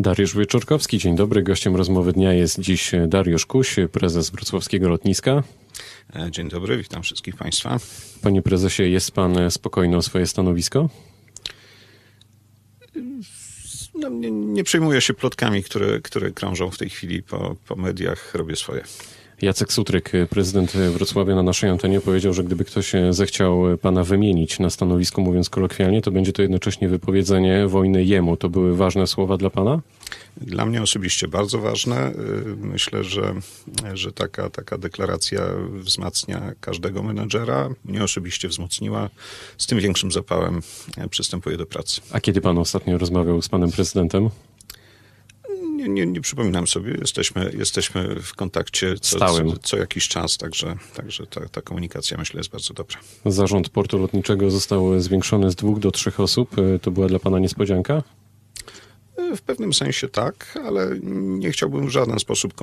Dariusz Wieczorkowski, dzień dobry. Gościem rozmowy dnia jest dziś Dariusz Kuś, prezes wrocławskiego lotniska. E, dzień dobry, witam wszystkich Państwa. Panie prezesie, jest Pan spokojny o swoje stanowisko? No, nie, nie przejmuję się plotkami, które, które krążą w tej chwili po, po mediach, robię swoje. Jacek Sutryk, prezydent Wrocławia na naszej antenie powiedział, że gdyby ktoś zechciał pana wymienić na stanowisku, mówiąc kolokwialnie, to będzie to jednocześnie wypowiedzenie wojny jemu. To były ważne słowa dla pana? Dla mnie osobiście bardzo ważne. Myślę, że, że taka, taka deklaracja wzmacnia każdego menedżera. Mnie osobiście wzmocniła. Z tym większym zapałem przystępuję do pracy. A kiedy pan ostatnio rozmawiał z panem prezydentem? Nie, nie, przypominam sobie. Jesteśmy, jesteśmy w kontakcie co, Stałym. Co, co jakiś czas, także, także ta, ta komunikacja myślę jest bardzo dobra. Zarząd portu lotniczego został zwiększony z dwóch do trzech osób. To była dla pana niespodzianka? W pewnym sensie tak, ale nie chciałbym w żaden sposób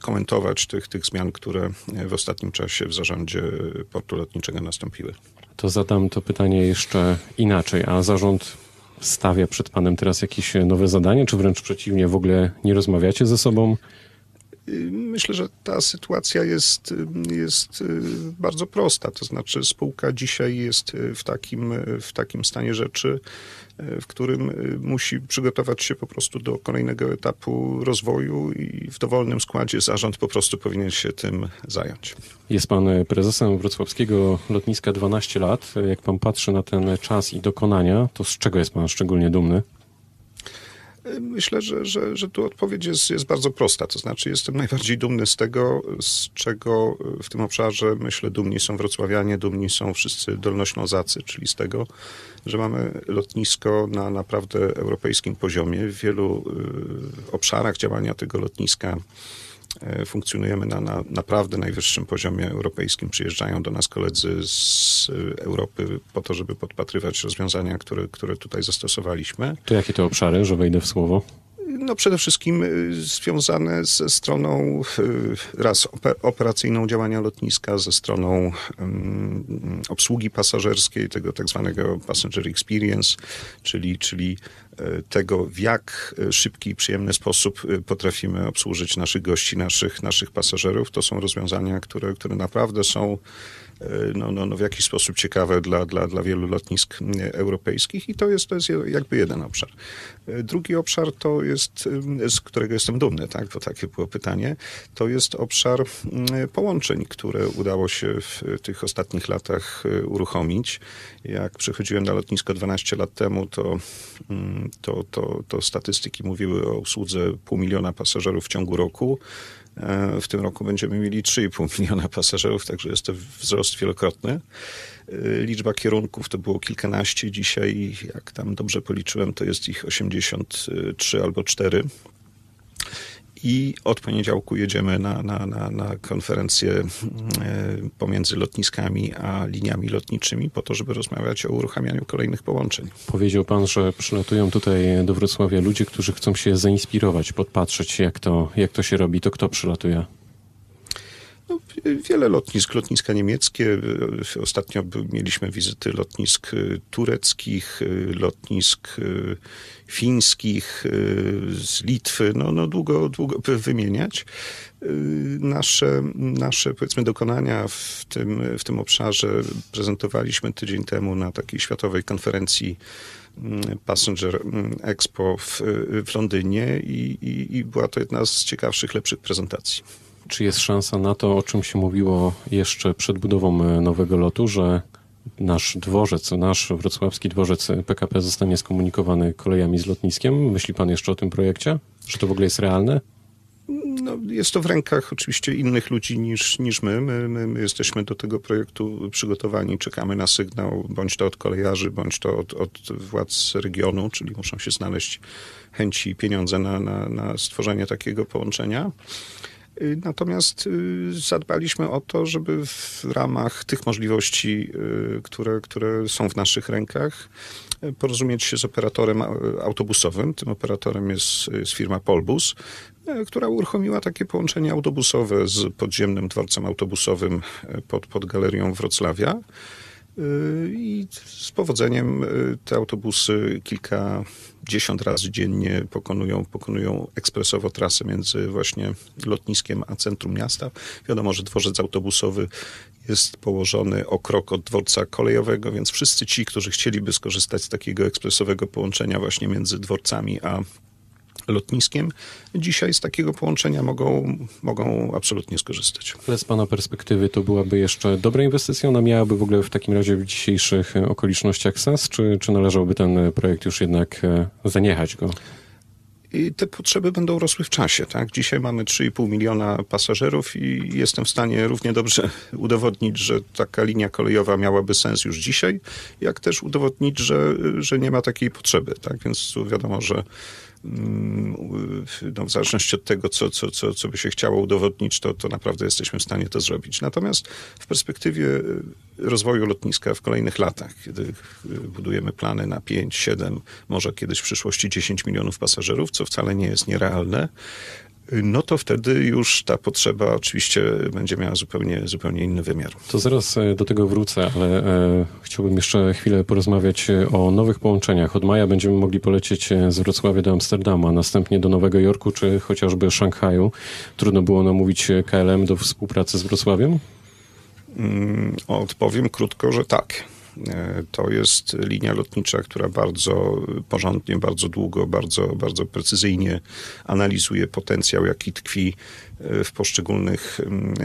komentować tych, tych zmian, które w ostatnim czasie w zarządzie portu lotniczego nastąpiły. To zadam to pytanie jeszcze inaczej. A zarząd stawia przed panem teraz jakieś nowe zadanie, czy wręcz przeciwnie, w ogóle nie rozmawiacie ze sobą? Myślę, że ta sytuacja jest, jest bardzo prosta. To znaczy, spółka dzisiaj jest w takim, w takim stanie rzeczy, w którym musi przygotować się po prostu do kolejnego etapu rozwoju i w dowolnym składzie zarząd po prostu powinien się tym zająć. Jest pan prezesem wrocławskiego lotniska 12 lat. Jak pan patrzy na ten czas i dokonania, to z czego jest pan szczególnie dumny? Myślę, że, że, że tu odpowiedź jest, jest bardzo prosta. To znaczy, jestem najbardziej dumny z tego, z czego w tym obszarze, myślę, dumni są wrocławianie, dumni są wszyscy dolnoślązacy, czyli z tego, że mamy lotnisko na naprawdę europejskim poziomie. W wielu y, obszarach działania tego lotniska funkcjonujemy na, na naprawdę najwyższym poziomie europejskim. Przyjeżdżają do nas koledzy z Europy po to, żeby podpatrywać rozwiązania, które, które tutaj zastosowaliśmy. To jakie to obszary, że wejdę w słowo? No przede wszystkim związane ze stroną raz operacyjną działania lotniska, ze stroną um, obsługi pasażerskiej, tego tak zwanego passenger experience, czyli, czyli tego, w jak szybki i przyjemny sposób potrafimy obsłużyć naszych gości, naszych, naszych pasażerów. To są rozwiązania, które, które naprawdę są no, no, no w jakiś sposób ciekawe dla, dla, dla wielu lotnisk europejskich i to jest, to jest jakby jeden obszar. Drugi obszar to jest, z którego jestem dumny, tak, bo takie było pytanie, to jest obszar połączeń, które udało się w tych ostatnich latach uruchomić. Jak przychodziłem na lotnisko 12 lat temu, to, to, to, to statystyki mówiły o usłudze pół miliona pasażerów w ciągu roku. W tym roku będziemy mieli 3,5 miliona pasażerów, także jest to wzrost wielokrotny. Liczba kierunków to było kilkanaście. Dzisiaj, jak tam dobrze policzyłem, to jest ich 83 albo 4. I od poniedziałku jedziemy na, na, na, na konferencję pomiędzy lotniskami a liniami lotniczymi po to, żeby rozmawiać o uruchamianiu kolejnych połączeń. Powiedział pan, że przylatują tutaj do Wrocławia ludzie, którzy chcą się zainspirować, podpatrzeć jak to, jak to się robi. To kto przylatuje? No, wiele lotnisk, lotniska niemieckie. Ostatnio mieliśmy wizyty lotnisk tureckich, lotnisk fińskich, z Litwy. No, no długo, długo wymieniać. Nasze, nasze powiedzmy dokonania w tym, w tym obszarze prezentowaliśmy tydzień temu na takiej światowej konferencji Passenger Expo w, w Londynie i, i, i była to jedna z ciekawszych, lepszych prezentacji. Czy jest szansa na to, o czym się mówiło jeszcze przed budową nowego lotu, że nasz dworzec, nasz wrocławski dworzec PKP zostanie skomunikowany kolejami z lotniskiem? Myśli pan jeszcze o tym projekcie? Że to w ogóle jest realne? No, jest to w rękach oczywiście innych ludzi niż, niż my. My, my. my, jesteśmy do tego projektu przygotowani, czekamy na sygnał, bądź to od kolejarzy, bądź to od, od władz regionu, czyli muszą się znaleźć chęci i pieniądze na, na, na stworzenie takiego połączenia. Natomiast zadbaliśmy o to, żeby w ramach tych możliwości, które, które są w naszych rękach, porozumieć się z operatorem autobusowym. Tym operatorem jest, jest firma Polbus, która uruchomiła takie połączenie autobusowe z podziemnym dworcem autobusowym pod, pod galerią Wrocławia. I z powodzeniem te autobusy kilkadziesiąt razy dziennie pokonują, pokonują ekspresowo trasę między właśnie lotniskiem a centrum miasta. Wiadomo, że dworzec autobusowy jest położony o krok od dworca kolejowego, więc wszyscy ci, którzy chcieliby skorzystać z takiego ekspresowego połączenia właśnie między dworcami a lotniskiem, dzisiaj z takiego połączenia mogą, mogą absolutnie skorzystać. Ale z Pana perspektywy to byłaby jeszcze dobra inwestycja? Ona miałaby w ogóle w takim razie w dzisiejszych okolicznościach sens, czy, czy należałoby ten projekt już jednak e, zaniechać go? I te potrzeby będą rosły w czasie. Tak? Dzisiaj mamy 3,5 miliona pasażerów i jestem w stanie równie dobrze udowodnić, że taka linia kolejowa miałaby sens już dzisiaj, jak też udowodnić, że, że nie ma takiej potrzeby. Tak? Więc wiadomo, że no, w zależności od tego, co, co, co, co by się chciało udowodnić, to, to naprawdę jesteśmy w stanie to zrobić. Natomiast w perspektywie y, rozwoju lotniska w kolejnych latach, kiedy y, budujemy plany na 5, 7, może kiedyś w przyszłości 10 milionów pasażerów, co wcale nie jest nierealne, no to wtedy już ta potrzeba oczywiście będzie miała zupełnie, zupełnie inny wymiar. To zaraz e, do tego wrócę, ale e, chciałbym jeszcze chwilę porozmawiać e, o nowych połączeniach. Od maja będziemy mogli polecieć e, z Wrocławia do Amsterdamu, a następnie do Nowego Jorku czy chociażby Szanghaju. Trudno było namówić KLM do współpracy z Wrocławiem? Mm, odpowiem krótko, że tak. E, to jest linia lotnicza, która bardzo porządnie, bardzo długo, bardzo, bardzo precyzyjnie analizuje potencjał, jaki tkwi w poszczególnych,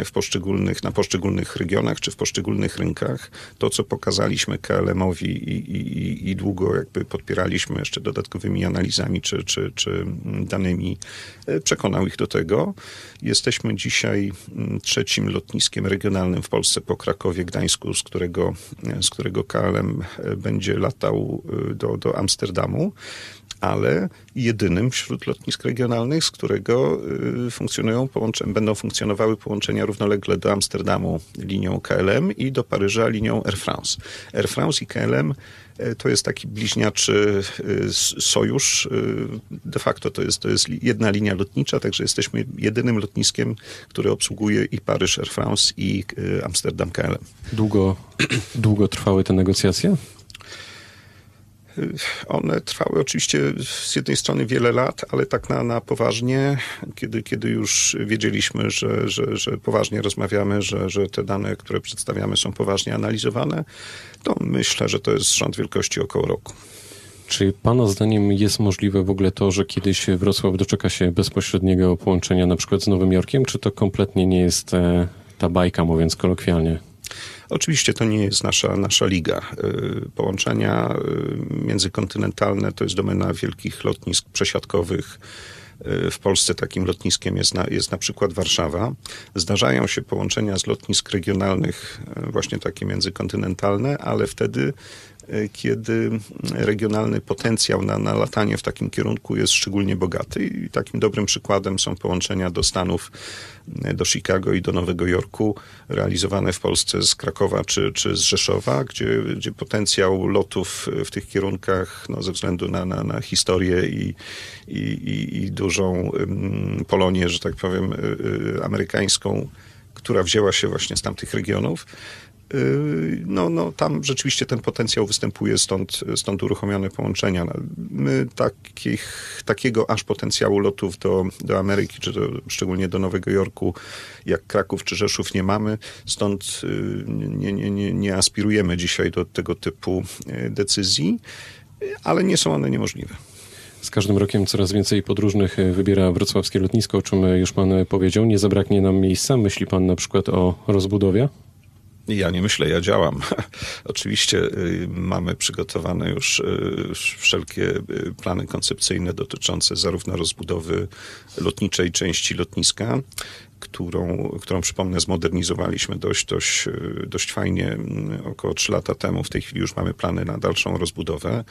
w poszczególnych, na poszczególnych regionach czy w poszczególnych rynkach. To, co pokazaliśmy KLM-owi i, i, i długo jakby podpieraliśmy jeszcze dodatkowymi analizami czy, czy, czy danymi, e, przekonał ich do tego. Jesteśmy dzisiaj trzecim lotniskiem regionalnym w Polsce po Krakowie, Gdańsku, z którego, z którego KLM e, będzie latał e, do, do Amsterdamu ale jedynym wśród lotnisk regionalnych, z którego y, funkcjonują połączenia, będą funkcjonowały połączenia równolegle do Amsterdamu linią KLM i do Paryża linią Air France. Air France i KLM y, to jest taki bliźniaczy y, sojusz. De facto to jest, to jest jedna linia lotnicza, także jesteśmy jedynym lotniskiem, które obsługuje i Paryż Air France i Amsterdam KLM. Długo, długo trwały te negocjacje? One trwały oczywiście z jednej strony wiele lat, ale tak na, na poważnie, kiedy, kiedy już wiedzieliśmy, że, że, że poważnie rozmawiamy, że, że te dane, które przedstawiamy są poważnie analizowane, to myślę, że to jest rząd wielkości około roku. Czy Pana zdaniem jest możliwe w ogóle to, że kiedyś Wrocław doczeka się bezpośredniego połączenia na przykład z Nowym Jorkiem, czy to kompletnie nie jest e, ta bajka, mówiąc kolokwialnie? Oczywiście to nie jest nasza, nasza liga. Y, połączenia y, międzykontynentalne to jest domena wielkich lotnisk przesiadkowych. Y, w Polsce takim lotniskiem jest na, jest na przykład Warszawa. Zdarzają się połączenia z lotnisk regionalnych, właśnie takie międzykontynentalne, ale wtedy kiedy regionalny potencjał na, na latanie w takim kierunku jest szczególnie bogaty. I takim dobrym przykładem są połączenia do Stanów, e, do Chicago i do Nowego Jorku, realizowane w Polsce z Krakowa czy, czy z Rzeszowa, gdzie, gdzie potencjał lotów w tych kierunkach, no, ze względu na, na, na historię i, i, i, dużą Polonię, że tak powiem, e, amerykańską, która wzięła się właśnie z tamtych regionów, no, no tam rzeczywiście ten potencjał występuje, stąd, stąd uruchomione połączenia. No, my takich, takiego aż potencjału lotów do, do Ameryki, czy do, szczególnie do Nowego Jorku, jak Kraków czy Rzeszów nie mamy, stąd yy, nie, nie, nie, nie aspirujemy dzisiaj do tego typu yy, decyzji, ale nie są one niemożliwe. Z każdym rokiem coraz więcej podróżnych wybiera wrocławskie lotnisko, o czym już pan powiedział. Nie zabraknie nam miejsca. Myśli pan na przykład o rozbudowie? Ja nie myślę, ja działam. Oczywiście y, mamy przygotowane już y, wszelkie y, plany koncepcyjne dotyczące zarówno rozbudowy lotniczej części lotniska, którą, którą przypomnę zmodernizowaliśmy dość, dość, dość fajnie około 3 lata temu. W tej chwili już mamy plany na dalszą rozbudowę.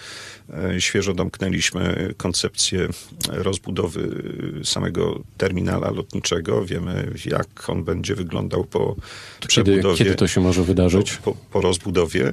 E, świeżo domknęliśmy koncepcję rozbudowy samego terminala lotniczego. Wiemy, jak on będzie wyglądał po przebudowie. Kiedy, kiedy to się może wydarzyć? Po, po rozbudowie.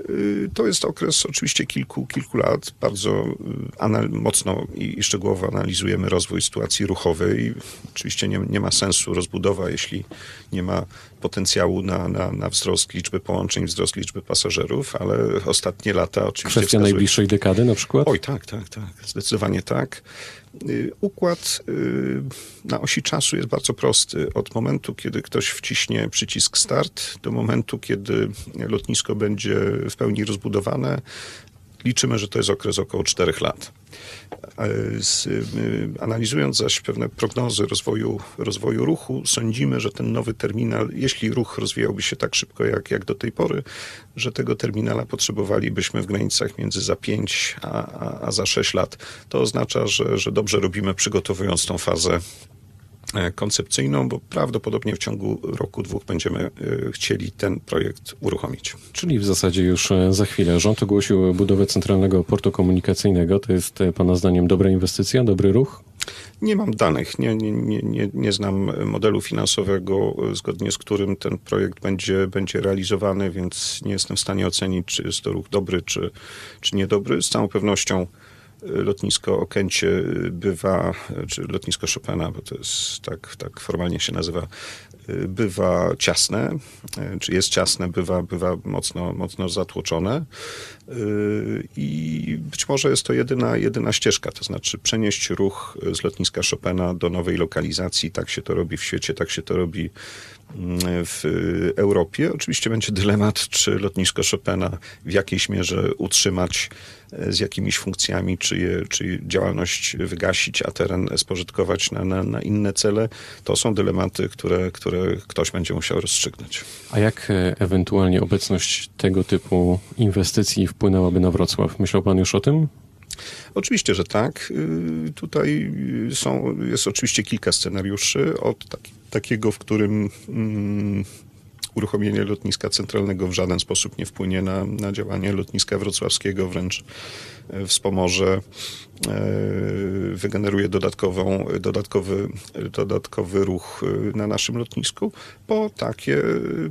Y, To jest okres oczywiście kilku, kilku lat. Bardzo y, anal- mocno i, szczegółowo analizujemy rozwój sytuacji ruchowej. Oczywiście nie, nie ma sensu rozbudowa, jeśli nie ma potencjału na, na, na wzrost liczby połączeń, wzrost liczby pasażerów, ale ostatnie lata oczywiście Kwestia wskazują- najbliższej dekady na przykład? Oj, tak, tak, tak. Zdecydowanie tak. Y, Układ y, na osi czasu jest bardzo prosty. Od momentu, kiedy ktoś wciśnie przycisk start, do momentu, kiedy lotnisko będzie w pełni rozbudowane, liczymy, że to jest okres około 4 lat. E, y, analizując zaś pewne prognozy rozwoju, rozwoju ruchu, sądzimy, że ten nowy terminal, jeśli ruch rozwijałby się tak szybko jak, jak do tej pory, że tego terminala potrzebowalibyśmy w granicach między za 5 a, a, a za 6 lat. To oznacza, że, że dobrze robimy przygotowując tą fazę koncepcyjną, bo prawdopodobnie w ciągu roku, dwóch będziemy e, chcieli ten projekt uruchomić. Czyli w zasadzie już e, za chwilę. Rząd ogłosił budowę centralnego portu komunikacyjnego. To jest e, Pana zdaniem dobra inwestycja, dobry ruch? Nie mam danych, nie, nie, nie, nie, znam modelu finansowego, e, zgodnie z którym ten projekt będzie, będzie realizowany, więc nie jestem w stanie ocenić, czy jest to ruch dobry, czy, czy niedobry. Z całą pewnością e, lotnisko Okęcie bywa, czy lotnisko Chopina, bo to jest tak, tak formalnie się nazywa, bywa ciasne, czy jest ciasne, bywa, bywa mocno, mocno zatłoczone i być może jest to jedyna, jedyna ścieżka, to znaczy przenieść ruch z lotniska Chopina do nowej lokalizacji. Tak się to robi w świecie, tak się to robi w Europie. Oczywiście będzie dylemat, czy lotnisko Chopina w jakiejś mierze utrzymać e, z jakimiś funkcjami, czy, je, czy działalność wygasić, a teren spożytkować na, na, na inne cele. To są dylematy, które, które ktoś będzie musiał rozstrzygnąć. A jak e, ewentualnie obecność tego typu inwestycji wpłynęłaby na Wrocław? Myślał Pan już o tym? Oczywiście, że tak. Y, Tutaj y, są, jest oczywiście kilka scenariuszy. Od taki, takiego, w którym mm, uruchomienie lotniska centralnego w żaden sposób nie wpłynie na, na działanie lotniska wrocławskiego, wręcz e, wspomoże, e, wygeneruje dodatkową, dodatkowy, dodatkowy ruch e, na naszym lotnisku, po takie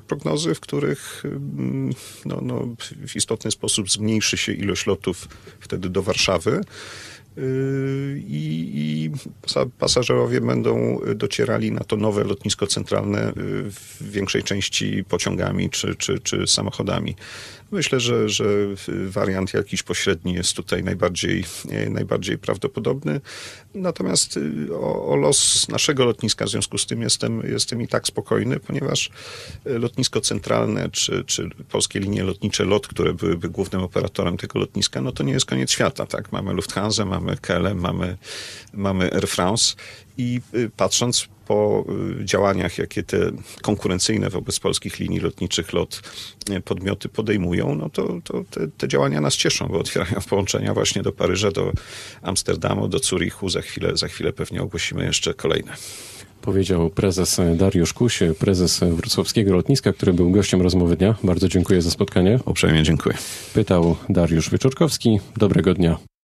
prognozy, w których mm, no, no, w istotny sposób zmniejszy się ilość lotów wtedy do Warszawy. Yy, i, i pasa- pasażerowie będą docierali na to nowe lotnisko centralne yy, w większej części pociągami czy, czy, czy samochodami. Myślę, że, że wariant jakiś pośredni jest tutaj najbardziej, e, najbardziej prawdopodobny. Natomiast o, o los naszego lotniska w związku z tym jestem, jestem i tak spokojny, ponieważ lotnisko centralne czy, czy polskie linie lotnicze LOT, które byłyby głównym operatorem tego lotniska, no to nie jest koniec świata. Tak? Mamy Lufthansa, mamy KLM, mamy, mamy Air France i y, patrząc po y, działaniach, jakie te konkurencyjne wobec polskich linii lotniczych LOT y, podmioty podejmują, no to, to te, te działania nas cieszą, bo otwierają połączenia właśnie do Paryża, do Amsterdamu, do Zurichu. Za chwilę, za chwilę pewnie ogłosimy jeszcze kolejne. Powiedział prezes Dariusz Kuś, prezes wrocławskiego lotniska, który był gościem rozmowy dnia. Bardzo dziękuję za spotkanie. Uprzejmie dziękuję. Pytał Dariusz Wyczorkowski. Dobrego dnia.